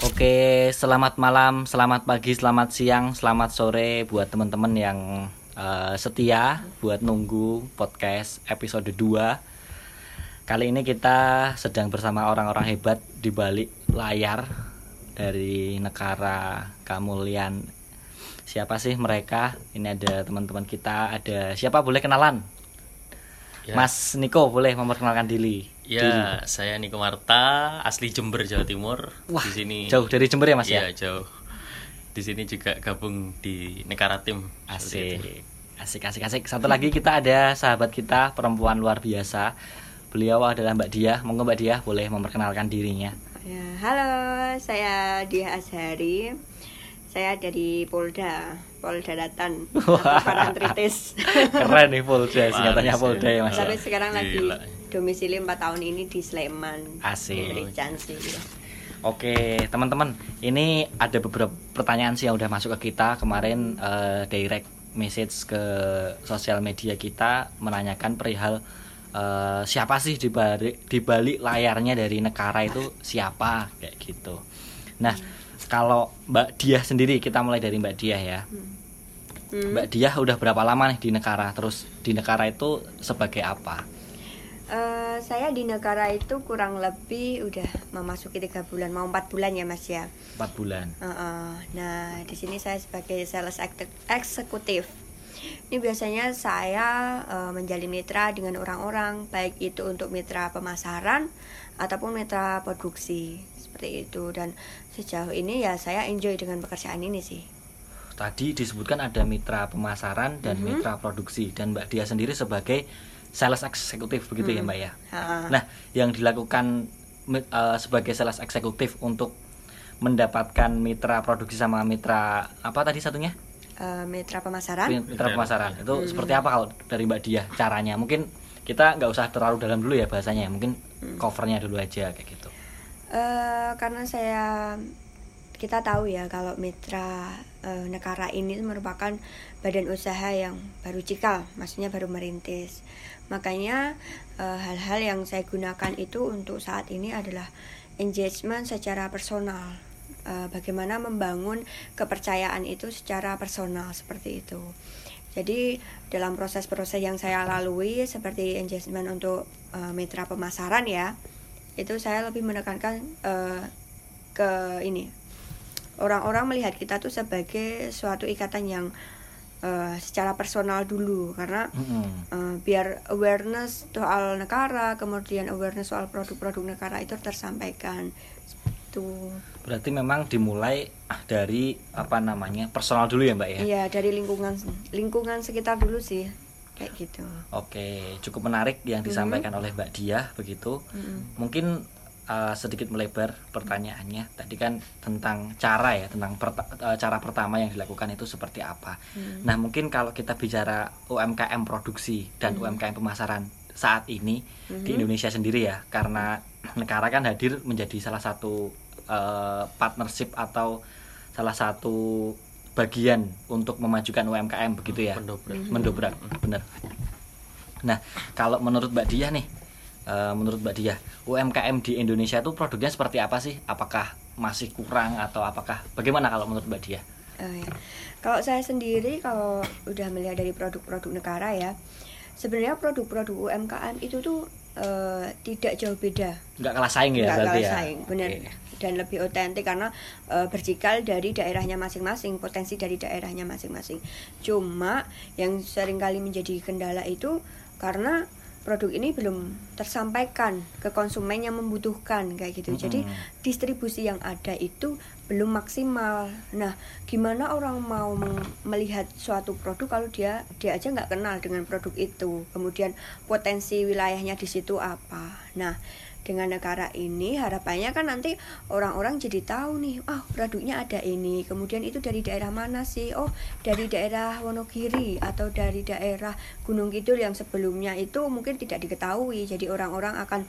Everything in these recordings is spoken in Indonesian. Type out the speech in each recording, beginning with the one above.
Oke, selamat malam, selamat pagi, selamat siang, selamat sore buat teman-teman yang uh, setia buat nunggu podcast episode 2. Kali ini kita sedang bersama orang-orang hebat di balik layar dari negara Kamulian. Siapa sih mereka? Ini ada teman-teman kita, ada siapa boleh kenalan? Ya. Mas Niko boleh memperkenalkan diri. Ya, Diri. saya Niko Marta, asli Jember, Jawa Timur. Wah, di sini jauh dari Jember ya Mas Iya, ya? jauh. Di sini juga gabung di negara tim. Asik. Asik, asik, asik. Satu lagi kita ada sahabat kita perempuan luar biasa. Beliau adalah Mbak Dia. Monggo Mbak Dia boleh memperkenalkan dirinya. Ya, halo, saya Dia Azhari. Saya dari Polda, Polda Datan. Parantritis. Keren nih Polda, singkatannya Polda ya Mas. Tapi sekarang lagi Gila. domisili 4 tahun ini di Sleman. Asik. Oke, teman-teman, ini ada beberapa pertanyaan sih yang udah masuk ke kita kemarin eh, direct message ke sosial media kita menanyakan perihal eh, siapa sih di balik di balik layarnya dari negara itu siapa kayak gitu. Nah, kalau Mbak Diah sendiri kita mulai dari Mbak Diah ya. Hmm. Mbak Diah udah berapa lama nih di negara? Terus di negara itu sebagai apa? Eh, saya di negara itu kurang lebih udah memasuki tiga bulan, mau empat bulan ya Mas ya. Empat bulan. Heeh. Nah, di sini saya sebagai sales ek- eksekutif. Ini biasanya saya eh, menjalin mitra dengan orang-orang, baik itu untuk mitra pemasaran ataupun mitra produksi seperti itu. Dan sejauh ini ya saya enjoy dengan pekerjaan ini sih. Tadi disebutkan ada mitra pemasaran dan mitra produksi dan Mbak Dia sendiri sebagai sales eksekutif begitu ya Mbak ya. Ha. Nah, yang dilakukan eh, sebagai sales eksekutif untuk mendapatkan mitra produksi sama mitra apa tadi satunya? Eh, mitra pemasaran. Mitra pemasaran. Itu seperti apa kalau dari Mbak Dia caranya? Mungkin kita nggak usah terlalu dalam dulu ya bahasanya ya. Mungkin covernya dulu aja kayak gitu. Eh, karena saya kita tahu ya kalau mitra eh, negara ini merupakan badan usaha yang baru cikal, maksudnya baru merintis. Makanya eh, hal-hal yang saya gunakan itu untuk saat ini adalah engagement secara personal. Eh, bagaimana membangun kepercayaan itu secara personal seperti itu. Jadi dalam proses-proses yang saya lalui seperti engagement untuk eh, mitra pemasaran ya, itu saya lebih menekankan eh, ke ini. Orang-orang melihat kita tuh sebagai suatu ikatan yang eh, secara personal dulu. Karena eh, biar awareness soal negara kemudian awareness soal produk-produk negara itu tersampaikan. Itu. Berarti memang dimulai ah, dari apa namanya personal dulu ya Mbak ya. iya dari lingkungan lingkungan sekitar dulu sih kayak gitu Oke, cukup menarik yang disampaikan oleh Mbak Diah begitu. Mungkin uh, sedikit melebar pertanyaannya. Tadi kan tentang cara ya, tentang perta- uh, cara pertama yang dilakukan itu seperti apa. Nah, mungkin kalau kita bicara UMKM produksi dan UMKM pemasaran saat ini di Indonesia sendiri ya, karena negara kan hadir menjadi salah satu uh, partnership atau salah satu bagian untuk memajukan UMKM begitu ya? Pendobrak. mendobrak benar. Nah kalau menurut Mbak Dia nih eh, menurut Mbak Dia UMKM di Indonesia itu produknya seperti apa sih? Apakah masih kurang atau apakah bagaimana kalau menurut Mbak Dia Eh, ya. Kalau saya sendiri kalau udah melihat dari produk-produk negara ya, sebenarnya produk-produk UMKM itu tuh eh, tidak jauh beda, nggak kalah saing ya nggak berarti kalah ya saing, benar. Oke. Dan lebih otentik karena eh, bercikal dari daerahnya masing-masing, potensi dari daerahnya masing-masing. Cuma yang sering kali menjadi kendala itu karena produk ini belum tersampaikan ke konsumen yang membutuhkan kayak gitu. Jadi Mm-mm. distribusi yang ada itu belum maksimal. Nah, gimana orang mau melihat suatu produk kalau dia dia aja nggak kenal dengan produk itu. Kemudian potensi wilayahnya di situ apa. Nah, dengan negara ini harapannya kan nanti orang-orang jadi tahu nih, ah produknya ada ini. Kemudian itu dari daerah mana sih? Oh, dari daerah Wonogiri atau dari daerah Gunung Kidul yang sebelumnya itu mungkin tidak diketahui. Jadi orang-orang akan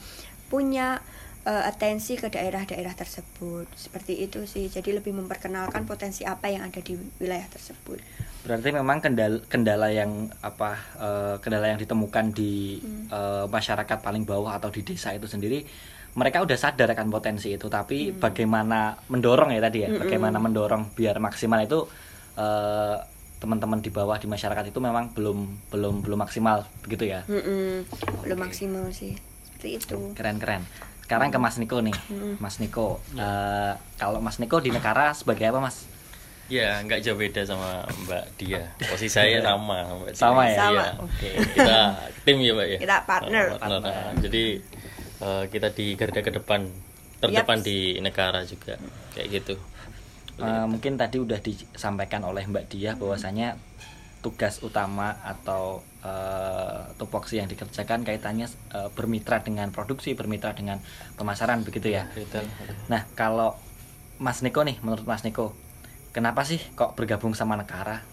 punya eh, atensi ke daerah-daerah tersebut. Seperti itu sih. Jadi lebih memperkenalkan potensi apa yang ada di wilayah tersebut. berarti memang kendala kendala yang apa eh, kendala yang ditemukan di Hmm. eh, masyarakat paling bawah atau di desa itu sendiri mereka udah sadar akan potensi itu tapi bagaimana mendorong ya tadi ya bagaimana mendorong biar maksimal itu eh, teman-teman di bawah di masyarakat itu memang belum belum belum maksimal begitu ya Mm-mm. belum maksimal sih seperti itu keren-keren sekarang ke Mas Niko nih Mas Niko eh, kalau Mas Niko di negara sebagai apa Mas Ya, nggak jauh beda sama Mbak Dia. Posisi saya sama Mbak Dia. Sama ya? Sama. Iya. Oke. Kita tim ya, Mbak ya. Kita partner. Oh, Nah, Jadi eh, kita di garda ke depan, terdepan Yaps. di negara juga. Kayak gitu. Eh, mungkin tadi udah disampaikan oleh Mbak Dia bahwasanya tugas utama atau eh, tupoksi yang dikerjakan kaitannya eh, bermitra dengan produksi, bermitra dengan pemasaran begitu ya. Retail. Nah, kalau Mas Niko nih, menurut Mas Niko, kenapa sih kok bergabung sama Negara?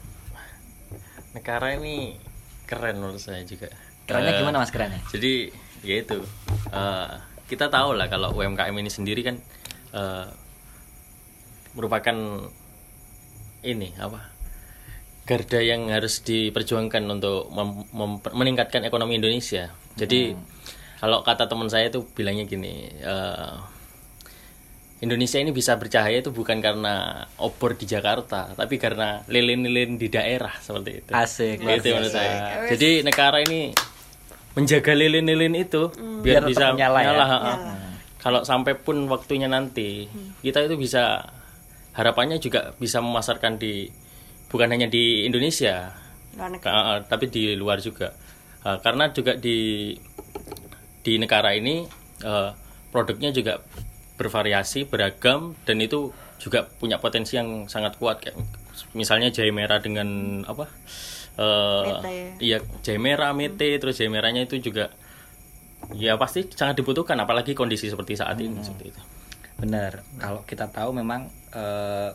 Negara ini keren menurut saya juga. Kerennya Eh, gimana Mas kerennya? Jadi ya itu eh, kita tahu lah kalau UMKM ini sendiri kan eh, merupakan ini apa garda yang harus diperjuangkan untuk mem- mem- meningkatkan ekonomi Indonesia. Jadi kalau kata teman saya itu bilangnya gini, eh, Indonesia ini bisa bercahaya itu bukan karena obor di Jakarta, tapi karena lilin-lilin di daerah seperti itu. Asik, Gitu menurut saya. Jadi negara ini menjaga lilin-lilin itu biar, Biar tetap bisa nyala ya. ha, ha. Kalau sampai pun waktunya nanti kita itu bisa harapannya juga bisa memasarkan di bukan hanya di Indonesia, luar negeri ah, tapi di luar juga. Ah, karena juga di di negara ini eh, produknya juga bervariasi, beragam dan itu juga punya potensi yang sangat kuat kayak misalnya jahe merah dengan apa? eh, Mete. iya, jahe merah, mete, terus jahe merahnya itu juga ya pasti sangat dibutuhkan apalagi kondisi seperti saat ini seperti itu. Benar. Kalau kita tahu memang eh,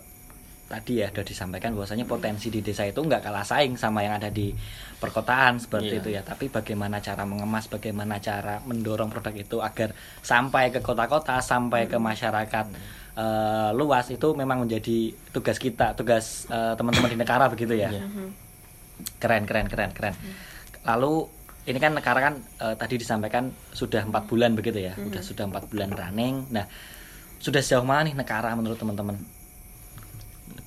tadi ya sudah disampaikan bahwasanya potensi di desa itu nggak kalah saing sama yang ada di perkotaan seperti Iya. itu ya. Tapi bagaimana cara mengemas, bagaimana cara mendorong produk itu agar sampai ke kota-kota, sampai ke masyarakat eh, luas itu memang menjadi tugas kita, tugas eh, teman-teman di negara begitu ya. Iya. Keren, keren, keren, keren. Lalu ini kan negara kan eh, tadi disampaikan sudah empat bulan begitu ya, sudah sudah empat bulan running. Nah, sudah sejauh mana nih negara menurut teman-teman?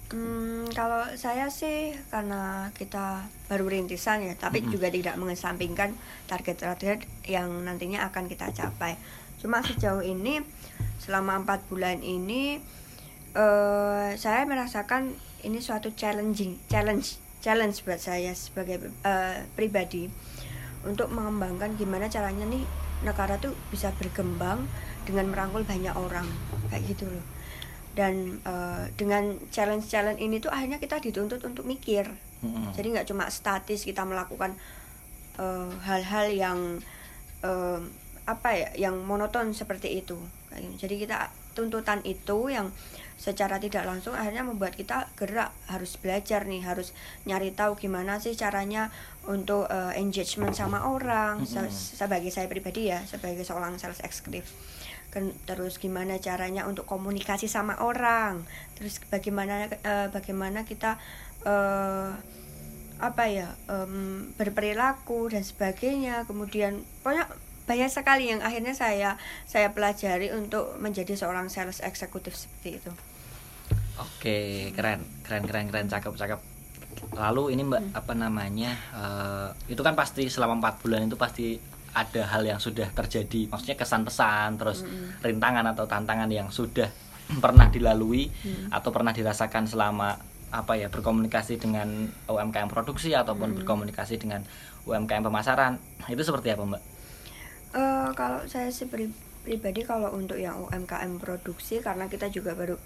Hmm, kalau saya sih karena kita baru rintisan ya, tapi juga tidak mengesampingkan target-target yang nantinya akan kita capai. Cuma sejauh ini selama empat bulan ini eh saya merasakan ini suatu challenging, challenge, challenge buat saya sebagai eh, pribadi untuk mengembangkan gimana caranya nih negara tuh bisa berkembang dengan merangkul banyak orang kayak gitu loh dan eh, dengan challenge-challenge ini tuh akhirnya kita dituntut untuk mikir. Mm-mm. jadi nggak cuma statis kita melakukan eh, hal-hal yang eh, apa ya yang monoton seperti itu. Jadi kita tuntutan itu yang secara tidak langsung akhirnya membuat kita gerak harus belajar nih harus nyari tahu gimana sih caranya untuk eh, engagement sama orang Se- sebagai saya pribadi ya sebagai seorang sales eksekutif Ken- terus gimana caranya untuk komunikasi sama orang terus bagaimana eh, bagaimana kita eh, apa ya em, berperilaku dan sebagainya kemudian pokoknya banyak sekali yang akhirnya saya saya pelajari untuk menjadi seorang sales eksekutif seperti itu Oke, keren, keren, keren, keren, cakep, cakep. Lalu ini mbak apa namanya? eh, itu kan pasti selama empat bulan itu pasti ada hal yang sudah terjadi, maksudnya kesan pesan, terus rintangan atau tantangan yang sudah pernah dilalui atau pernah dirasakan selama apa ya berkomunikasi dengan UMKM produksi ataupun berkomunikasi dengan UMKM pemasaran. Itu seperti apa mbak? Eh, kalau saya sih pri- pribadi kalau untuk yang UMKM produksi karena kita juga baru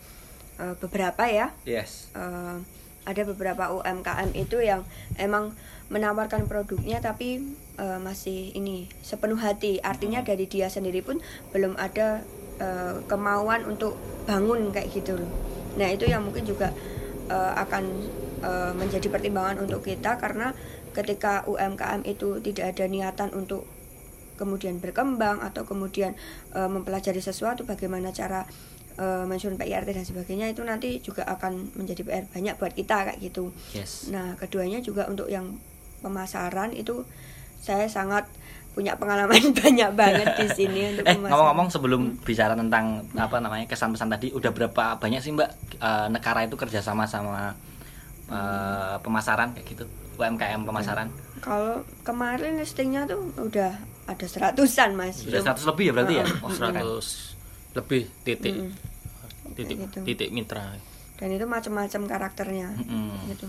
eh, beberapa ya. Yes. eh, ada beberapa UMKM itu yang emang menawarkan produknya tapi eh, masih ini sepenuh hati artinya dari dia sendiri pun belum ada eh, kemauan untuk bangun kayak gitu loh nah itu yang mungkin juga eh, akan eh, menjadi pertimbangan untuk kita karena ketika UMKM itu tidak ada niatan untuk kemudian berkembang atau kemudian eh, mempelajari sesuatu bagaimana cara eh, menyusun PIRT dan sebagainya itu nanti juga akan menjadi PR banyak buat kita kayak gitu. Yes. Nah, keduanya juga untuk yang pemasaran itu saya sangat punya pengalaman banyak banget di sini untuk Eh ngomong-ngomong sebelum bicara tentang apa namanya kesan pesan tadi, udah berapa banyak sih Mbak eh, negara itu kerjasama sama eh, pemasaran kayak gitu, UMKM pemasaran? Kalau kemarin listingnya tuh udah ada seratusan mas. Sudah 100 lebih ya berarti ya? Oh, Oh. 100 lebih titik. Mm-mm. Titik gitu. titik mitra. Dan itu macam-macam karakternya. Mm-mm. Gitu.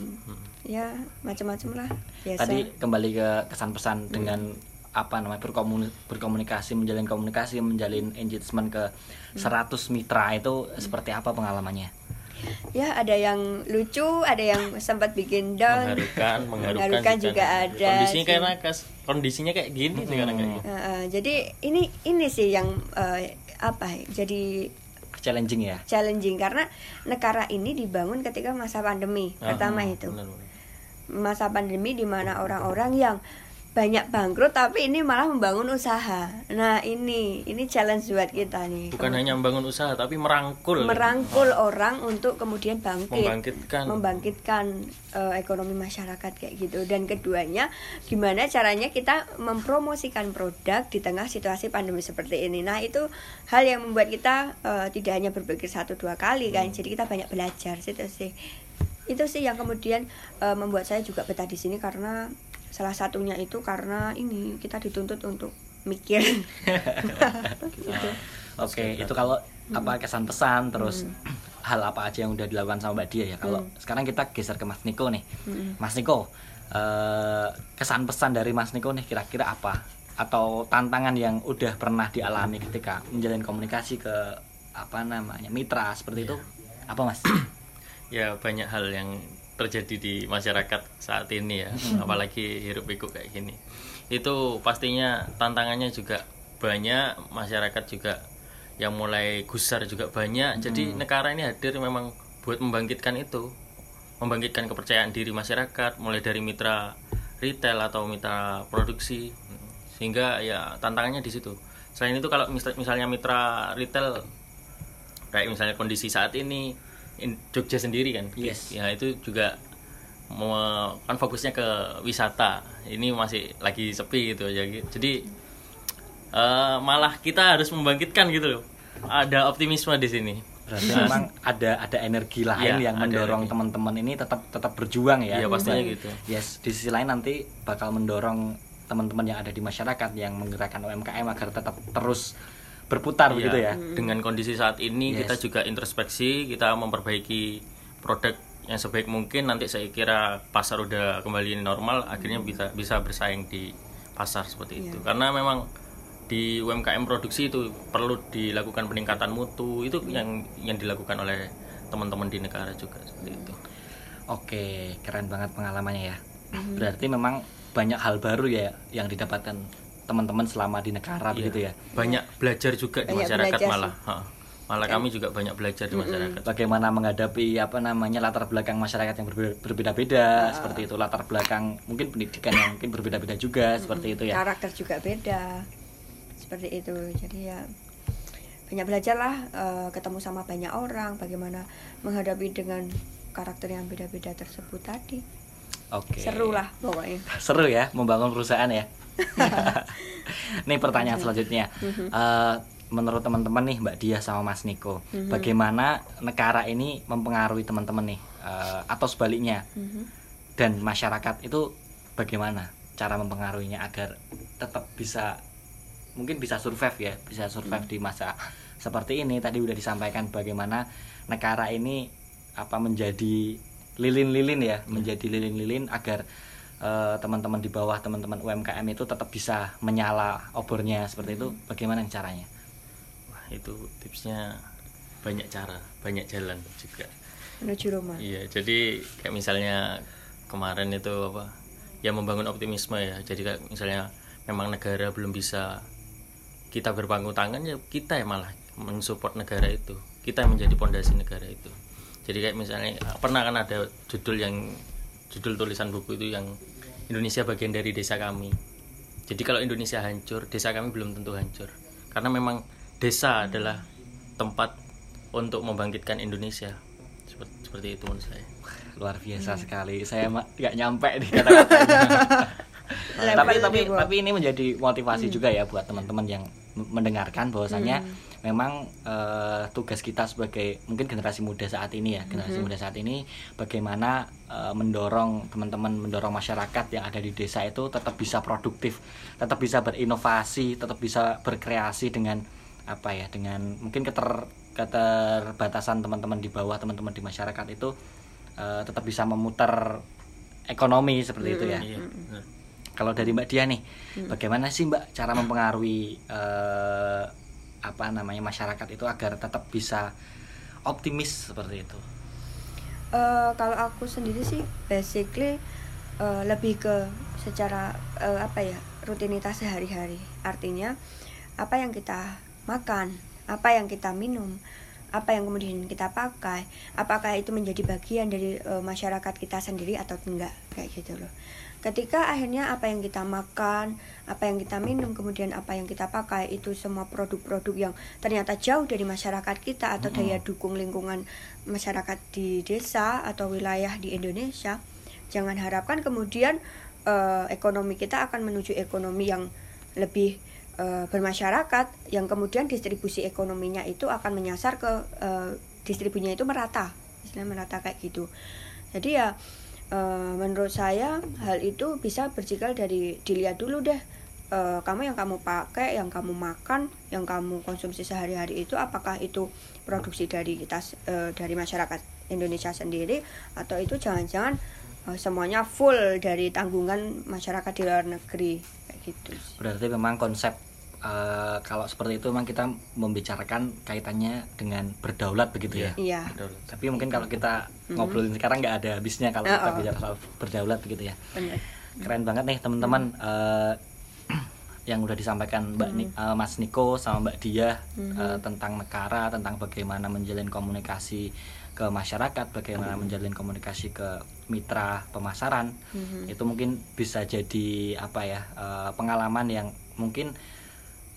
Ya macam-macam lah. Biasa. Tadi kembali ke kesan pesan dengan apa namanya berkomuni- berkomunikasi, menjalin komunikasi, menjalin engagement ke 100 mitra itu seperti apa pengalamannya? Ya ada yang lucu, ada yang sempat bikin down. Mengharukan, mengharukan, Mengharukan juga ada Kondisinya sih. kayak kas- kondisinya kayak gini sekarang kayak gitu. Uh, uh, jadi ini ini sih yang uh, apa? ya, Jadi Challenging ya? challenging karena negara ini dibangun ketika masa pandemi Ah, pertama ah, itu benar, benar. masa pandemi di mana orang-orang yang banyak bangkrut tapi ini malah membangun usaha. Nah ini ini challenge buat kita nih. Bukan hanya membangun usaha tapi merangkul. merangkul orang untuk kemudian bangkit. Membangkitkan. membangkitkan eh, ekonomi masyarakat kayak gitu. Dan keduanya gimana caranya kita mempromosikan produk di tengah situasi pandemi seperti ini. Nah itu hal yang membuat kita eh, tidak hanya berpikir satu dua kali kan. Jadi kita banyak belajar situ sih. Itu sih yang kemudian eh, membuat saya juga betah di sini karena salah satunya itu karena ini kita dituntut untuk mikir gitu. Oke, itu kalau apa kesan pesan terus hal apa aja yang udah dilakukan sama Mbak Dia ya. Kalau sekarang kita geser ke Mas Niko nih. Mas Niko, eh, kesan pesan dari Mas Niko nih kira-kira apa? Atau tantangan yang udah pernah dialami ketika menjalin komunikasi ke apa namanya mitra seperti itu? Apa Mas? ya banyak hal yang terjadi di masyarakat saat ini ya apalagi hirup pikuk kayak gini. Itu pastinya tantangannya juga banyak masyarakat juga yang mulai gusar juga banyak. Jadi negara ini hadir memang buat membangkitkan itu membangkitkan kepercayaan diri masyarakat mulai dari mitra retail atau mitra produksi. Sehingga ya tantangannya di situ. Selain itu kalau mis- misalnya mitra retail kayak misalnya kondisi saat ini in- Jogja sendiri kan Yes. ya itu juga mau kan fokusnya ke wisata. Ini masih lagi sepi gitu aja jadi eh, malah kita harus membangkitkan gitu loh. Ada optimisme di sini. Berarti memang ada ada energi lain Iya, yang mendorong teman-teman ini tetap tetap berjuang ya. Iya, pastinya gitu. Yes, di sisi lain nanti bakal mendorong teman-teman yang ada di masyarakat yang menggerakkan UMKM agar tetap terus berputar begitu ya. Iya, dengan kondisi saat ini Yes. kita juga introspeksi kita memperbaiki produk yang sebaik mungkin nanti saya kira pasar udah kembali normal akhirnya bisa bisa bersaing di pasar seperti itu. Karena memang di UMKM produksi itu perlu dilakukan peningkatan mutu itu yang yang dilakukan oleh teman-teman di negara juga seperti itu. Oke, keren banget pengalamannya ya. Berarti memang banyak hal baru ya yang didapatkan teman-teman selama di negara begitu ya. banyak belajar juga di Banyak masyarakat belajar malah. Ha. malah kami juga banyak belajar di masyarakat. Bagaimana menghadapi apa namanya latar belakang masyarakat yang berbe- berbeda-beda seperti itu. Latar belakang mungkin pendidikan yang mungkin berbeda-beda juga seperti itu ya. karakter juga beda seperti itu. Jadi ya banyak belajar lah eh, ketemu sama banyak orang bagaimana menghadapi dengan karakter yang beda-beda tersebut tadi. Oke. seru lah pokoknya. Seru ya membangun perusahaan ya. nih pertanyaan selanjutnya. Eh, menurut teman-teman nih Mbak Dia sama Mas Niko, bagaimana negara ini mempengaruhi teman-teman nih Eh, atau sebaliknya Mhm. dan masyarakat itu bagaimana cara mempengaruhinya agar tetap bisa mungkin bisa survive ya, bisa survive di masa seperti ini. Tadi udah disampaikan bagaimana negara ini apa menjadi lilin-lilin ya, menjadi lilin-lilin agar teman-teman di bawah teman-teman UMKM itu tetap bisa menyala obornya seperti itu. Bagaimana caranya? Wah, itu tipsnya banyak cara banyak jalan juga menuju Roma Iya, jadi kayak misalnya kemarin itu apa? Ya membangun optimisme ya. Jadi kayak misalnya memang negara belum bisa kita berpangku tangan ya kita yang malah mensupport negara itu. Kita yang menjadi pondasi negara itu. Jadi kayak misalnya pernah kan ada judul yang judul tulisan buku itu yang Indonesia bagian dari desa kami. Jadi kalau Indonesia hancur, desa kami belum tentu hancur. Karena memang desa adalah tempat untuk membangkitkan Indonesia. Seperti, seperti itu menurut saya. Luar biasa sekali. Saya nggak nyampe di kata-katanya. Level tapi tapi tapi ini menjadi motivasi juga ya buat teman-teman yang mendengarkan bahwasanya memang eh, tugas kita sebagai mungkin generasi muda saat ini ya generasi muda saat ini bagaimana eh, mendorong teman-teman mendorong masyarakat yang ada di desa itu tetap bisa produktif tetap bisa berinovasi tetap bisa berkreasi dengan apa ya dengan mungkin keter keterbatasan teman-teman di bawah teman-teman di masyarakat itu eh, tetap bisa memutar ekonomi seperti itu ya. Iya, benar. kalau dari Mbak Dia nih, bagaimana sih Mbak cara mempengaruhi eh, apa namanya masyarakat itu agar tetap bisa optimis seperti itu? Eh, kalau aku sendiri sih basically eh, lebih ke secara eh, apa ya rutinitas sehari-hari artinya apa yang kita makan apa yang kita minum apa yang kemudian kita pakai apakah itu menjadi bagian dari eh, masyarakat kita sendiri atau enggak kayak gitu loh ketika akhirnya apa yang kita makan apa yang kita minum kemudian apa yang kita pakai itu semua produk-produk yang ternyata jauh dari masyarakat kita atau daya dukung lingkungan masyarakat di desa atau wilayah di Indonesia jangan harapkan kemudian eh, ekonomi kita akan menuju ekonomi yang lebih eh, bermasyarakat yang kemudian distribusi ekonominya itu akan menyasar ke eh, distribusinya itu merata istilah merata kayak gitu. Jadi ya eh, menurut saya hal itu bisa bercikal dari dilihat dulu deh eh, kamu yang kamu pakai yang kamu makan yang kamu konsumsi sehari-hari itu apakah itu produksi dari kita eh, dari masyarakat Indonesia sendiri atau itu jangan-jangan eh, semuanya full dari tanggungan masyarakat di luar negeri kayak gitu. Berarti memang konsep eh, kalau seperti itu memang kita membicarakan kaitannya dengan berdaulat begitu ya. iya Betul. Tapi mungkin kalau kita ngobrolin sekarang nggak ada habisnya kalau kita Oh, oh. bicara soal berdaulat begitu ya. benar Keren banget nih teman-teman eh, yang udah disampaikan Mbak Ni- eh, Mas Niko sama Mbak Dia eh, tentang negara, tentang bagaimana menjalin komunikasi ke masyarakat, bagaimana menjalin komunikasi ke mitra pemasaran. Itu mungkin bisa jadi apa ya eh, pengalaman yang mungkin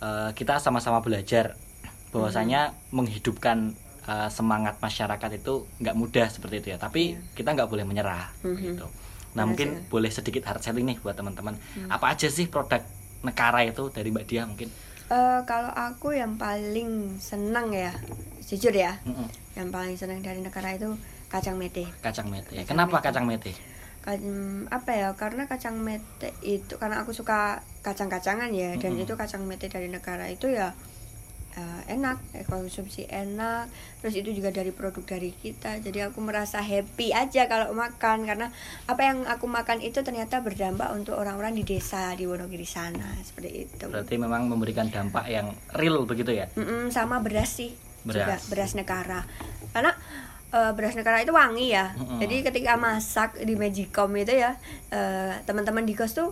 eh, kita sama-sama belajar bahwasanya menghidupkan eh, semangat masyarakat itu nggak mudah seperti itu ya. Tapi kita nggak boleh menyerah gitu. Nah Benar mungkin sih. boleh sedikit hard selling nih buat teman-teman. Apa aja sih produk negara itu dari Mbak Dia mungkin? Eh, kalau aku yang paling senang ya jujur ya Mm-mm. yang paling senang dari negara itu kacang mete Kacang mete. Kacang Kenapa mete. kacang mete? Kan- apa ya karena kacang mete itu karena aku suka kacang-kacangan ya dan Mm-mm. itu kacang mete dari negara itu ya eh, enak eh, konsumsi enak terus itu juga dari produk dari kita jadi aku merasa happy aja kalau makan karena apa yang aku makan itu ternyata berdampak untuk orang-orang di desa di Wonogiri sana seperti itu Berarti memang memberikan dampak yang real begitu ya? Mm-mm, sama beras sih juga Beras. beras negara karena eh, beras negara itu wangi ya Mm-mm. jadi ketika masak di Magicom itu ya eh, teman-teman di kos tuh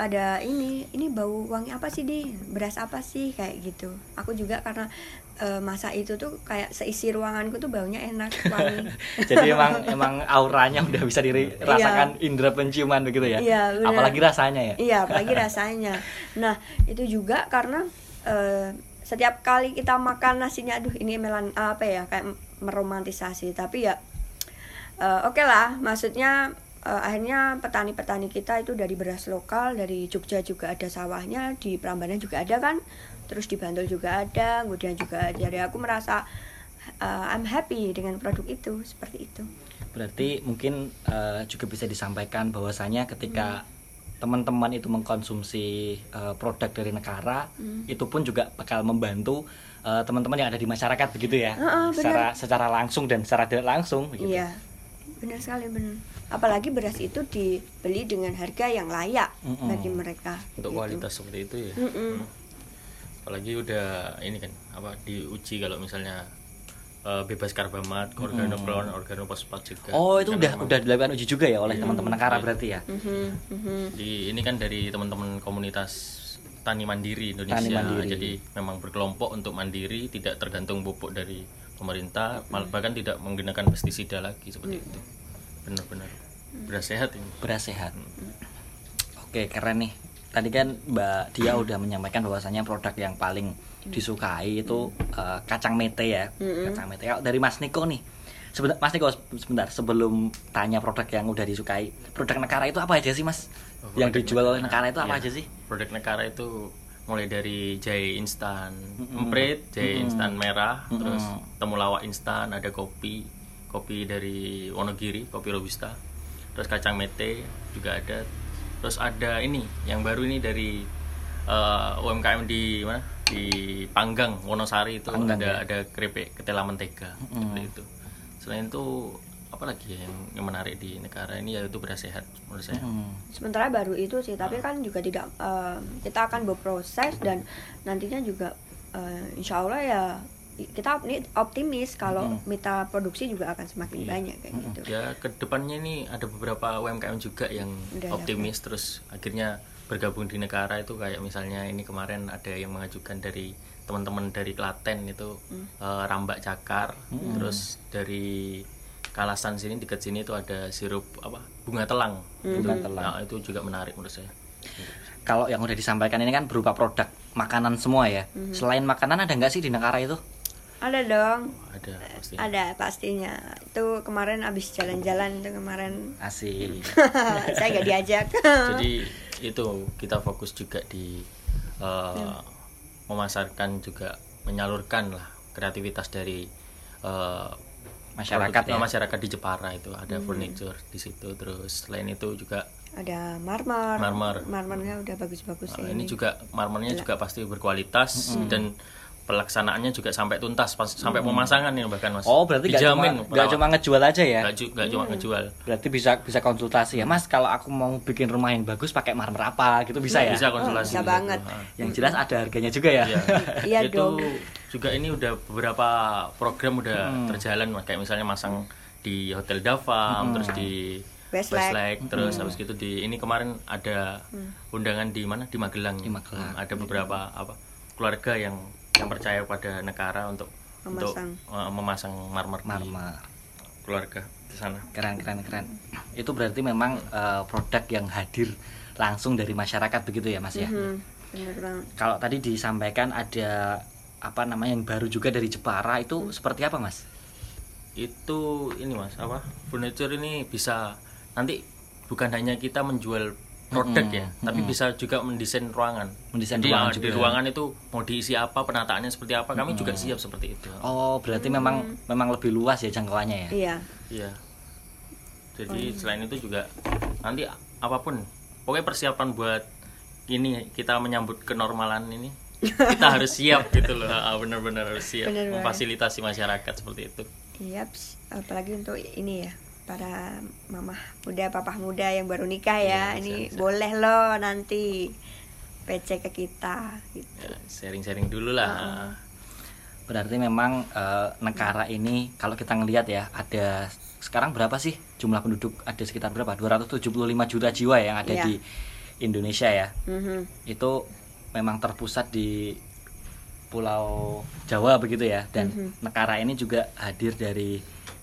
pada ini ini bau wangi apa sih di beras apa sih kayak gitu aku juga karena eh, masak itu tuh kayak seisi ruanganku tuh baunya enak wangi Jadi emang emang auranya udah bisa dirasakan indera penciuman begitu ya? Iya. Apalagi rasanya ya? Iya, apalagi rasanya. Nah, itu juga karena eh, setiap kali kita makan nasinya, aduh ini melan apa ya, kayak meromantisasi. Tapi ya, eh, oke lah. Maksudnya eh, akhirnya petani-petani kita itu dari beras lokal, dari Jogja juga ada sawahnya, di Prambanan juga ada kan, terus di Bantul juga ada, kemudian juga dari aku merasa eh, I'm happy dengan produk itu, seperti itu. Berarti mungkin eh, juga bisa disampaikan bahwasanya ketika teman-teman itu mengkonsumsi eh, produk dari negara, itu pun juga bakal membantu eh, teman-teman yang ada di masyarakat begitu ya, Heeh, benar. secara secara langsung dan secara tidak langsung. Begitu. Iya, benar sekali benar. Apalagi beras itu dibeli dengan harga yang layak Mm-mm. bagi mereka. Untuk gitu. kualitas seperti itu ya. Mm-mm. Apalagi udah ini kan apa diuji kalau misalnya eh, bebas karbamat, organoklon, organofosfat juga. Oh itu udah memang udah dilakukan uji juga ya oleh Iya. teman-teman negara berarti ya? Mhm, mhm. di ini kan dari teman-teman komunitas tani mandiri Indonesia. Tani mandiri. Jadi memang berkelompok untuk mandiri, tidak tergantung pupuk dari pemerintah, mal- bahkan tidak menggunakan pestisida lagi seperti itu. Benar-benar beras sehat ini. beras sehat. Oke keren nih. Tadi kan Mbak Dia udah menyampaikan bahwasanya produk yang paling disukai itu eh, kacang mete ya. Kacang mete. Kalau dari Mas Niko nih, sebentar Mas Niko sebentar sebelum tanya produk yang udah disukai produk negara itu apa aja sih Mas Oh, yang dijual oleh negara itu apa Iya. aja sih Produk negara itu mulai dari jahe instan Mm-mm. emprit, jahe Mm-mm. instan merah, Mm-mm. terus temulawak instan, ada kopi, kopi dari Wonogiri, kopi robusta, terus kacang mete juga ada, terus ada ini yang baru ini dari eh, UMKM di mana di Panggang Wonosari itu Panggang, ada ya? ada keripik ketela mentega Mm-mm. seperti itu. Selain itu apa lagi ya yang, yang menarik di negara ini yaitu beras sehat menurut saya. Hmm. sementara baru itu sih tapi kan juga tidak eh, kita akan berproses dan nantinya juga eh, insya Allah ya kita optimis kalau Mm-mm. mitra produksi juga akan semakin Iya. banyak kayak gitu ya ke depannya ini ada beberapa UMKM juga yang Udah optimis terus akhirnya bergabung di negara itu kayak misalnya ini kemarin ada yang mengajukan dari teman-teman dari Klaten itu Hmm. eh, rambak cakar Hmm. terus dari Kalasan sini dekat sini itu ada sirup apa bunga telang Bunga Itu- telang. nah, itu juga menarik menurut saya kalau yang udah disampaikan ini kan berupa produk makanan semua ya Mhm. selain makanan ada nggak sih di negara itu ada dong ada pasti ada pastinya itu kemarin abis jalan-jalan itu kemarin asik saya nggak diajak jadi itu kita fokus juga di eh, Hmm. memasarkan juga menyalurkan lah kreativitas dari eh, masyarakat produk- ya Hmm. masyarakat di Jepara itu ada furniture di situ terus selain itu juga ada marmer Marmer. marmernya udah bagus-bagus ya ini juga marmernya Gila. juga pasti berkualitas Hmm. dan pelaksanaannya juga sampai tuntas pas sampai pemasangan ini bahkan mas oh berarti nggak cuma Dijamin nggak perawat. cuma ngejual aja ya nggak ju- nggak cuma ngejual berarti bisa bisa konsultasi ya mas kalau aku mau bikin rumah yang bagus pakai marmer apa gitu bisa ya bisa Oh, konsultasi bisa di situ. banget. Ah. yang jelas ada harganya juga ya Iya. Iya itu dong. juga ini udah beberapa program udah Hmm. terjalan kayak misalnya masang di Hotel Dava Hmm. terus di Westlake. Westlake, terus habis gitu di ini kemarin ada undangan di mana di Magelang. Di Magelang. Hmm, ada beberapa apa keluarga yang percaya pada negara untuk untuk Memasang. uh, memasang marmer, di marmer keluarga di sana. keren keren keren itu berarti memang eh, produk yang hadir langsung dari masyarakat begitu ya mas ya Mhm, banget kalau tadi disampaikan ada apa namanya yang baru juga dari Jepara itu Hmm. seperti apa mas Itu ini Mas, apa? Furniture ini bisa nanti bukan hanya kita menjual produk Mm-mm, ya, tapi mm-mm. bisa juga mendesain ruangan. Mendesain Jadi ruangan uh, di juga. ruangan itu mau diisi apa, penataannya seperti apa, kami juga siap seperti itu. oh berarti memang memang lebih luas ya jangkauannya ya iya Iya. Jadi selain itu juga nanti apa pun, pokoknya persiapan buat ini kita menyambut kenormalan ini kita harus siap gitu loh, Ah, benar-benar harus siap Bener memfasilitasi masyarakat seperti itu. iya apalagi untuk ini ya para mama muda papa muda yang baru nikah ya Iya, ini bisa, bisa. boleh loh nanti PC ke kita gitu Ya, sharing-sharing dulu lah. Ah. berarti memang eh, negara ini kalau kita ngelihat ya ada sekarang berapa sih jumlah penduduk ada sekitar berapa 275 juta jiwa yang ada Iya. di Indonesia ya Mhm. itu memang terpusat di Pulau Jawa begitu ya dan Mhm. negara ini juga hadir dari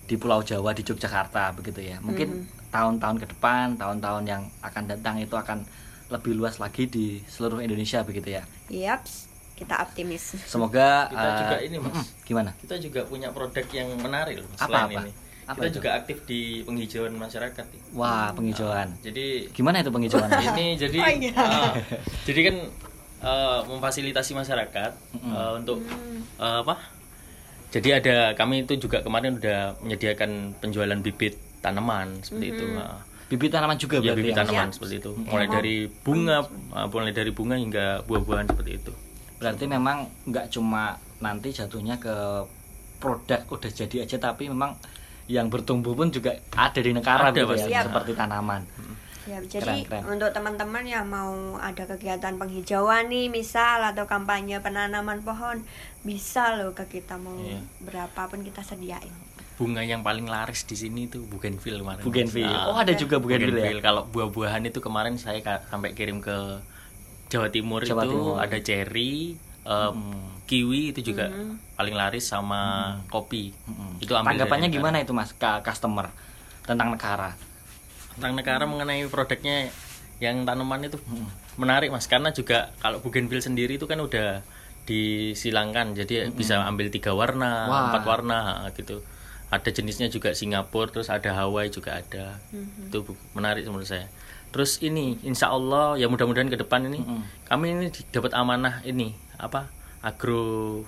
di Pulau Jawa di Yogyakarta begitu ya mungkin Mhm. tahun-tahun ke depan tahun-tahun yang akan datang itu akan lebih luas lagi di seluruh Indonesia begitu ya Yaps, kita optimis semoga Kita eh, juga ini, Mas. gimana Kita juga punya produk yang menarik loh Apa, selain apa? ini. Apa kita itu? juga aktif di penghijauan masyarakat. wah penghijauan Jadi gimana itu penghijauan ini jadi Oh, iya. ah, jadi kan eh, memfasilitasi masyarakat Mm-mm. eh, untuk Hmm. eh, apa? Jadi ada kami itu juga kemarin udah menyediakan penjualan bibit tanaman seperti itu. Mhm. Nah, bibit tanaman juga ya bibit ya, Mas? tanaman Iya. seperti itu. Mulai dari bunga, mulai dari bunga hingga buah-buahan seperti itu. berarti memang nggak cuma nanti jatuhnya ke produk udah jadi aja tapi memang yang bertumbuh pun juga ada di negara Ada, gitu ya Iya. seperti tanaman Ya, jadi keren. untuk teman-teman yang mau ada kegiatan penghijauan nih, misal atau kampanye penanaman pohon, bisa loh ke kita mau Iya. berapapun kita sediain. Bunga yang paling laris di sini itu bougainville kemarin. bougainville Nah, oh ada juga bougainville ya. Kalau buah-buahan itu kemarin saya sampai kirim ke Jawa Timur Jawa itu Timur. ada cherry, eh, kiwi itu juga Mhm. paling laris sama kopi. Itu ambil dari tanggapannya gimana itu mas ke customer tentang negara Tentang negara mengenai produknya yang tanaman itu menarik mas karena juga kalau bougainville sendiri itu kan udah disilangkan jadi bisa ambil tiga warna, Wah. empat warna gitu. ada jenisnya juga Singapura terus ada Hawaii juga ada Mhm. itu bu- menarik menurut saya terus ini insya Allah ya mudah-mudahan ke depan ini Mm-mm. kami ini di- dapat amanah ini apa agro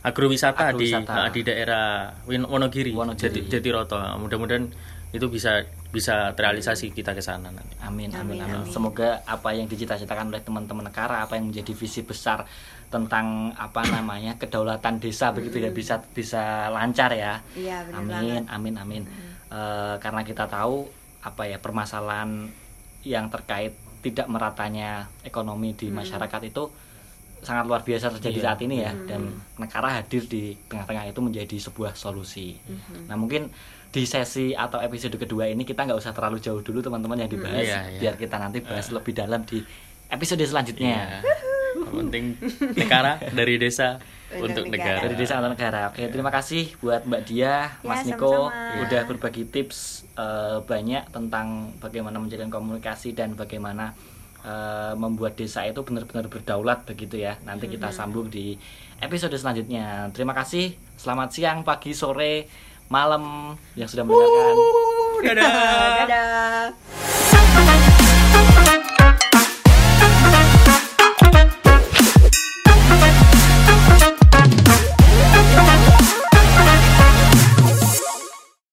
agrowisata di Agrowisata. nah, di daerah Wonogiri, Wonogiri. Jati, Jatiroto mudah-mudahan itu bisa bisa terrealisasi kita ke sana nanti Amin, amin, Amin, amin. amin. Semoga apa yang dicita-citakan oleh teman-teman negara, apa yang menjadi visi besar tentang apa namanya kedaulatan desa begitu ya bisa bisa lancar ya. Iya, benar Amin, banget. amin, amin. Eh, karena kita tahu apa ya permasalahan yang terkait tidak meratanya ekonomi di masyarakat itu sangat luar biasa terjadi Iya. saat ini ya dan negara hadir di tengah-tengah itu menjadi sebuah solusi. Nah mungkin di sesi atau episode kedua ini kita nggak usah terlalu jauh dulu teman-teman yang dibahas Iya, iya. biar kita nanti bahas lebih dalam di episode selanjutnya. Ya. Yang penting negara dari desa Untuk untuk negara. negara. Dari desa atau negara. Oke, terima kasih buat Mbak Dia, Ya, Mas Niko sama-sama. udah berbagi tips eh, banyak tentang bagaimana menjalin komunikasi dan bagaimana eh, membuat desa itu benar-benar berdaulat begitu ya. Nanti kita sambung di episode selanjutnya. Terima kasih. Selamat siang, pagi, sore, malam yang sudah mendengarkan. Dadah. Dadah.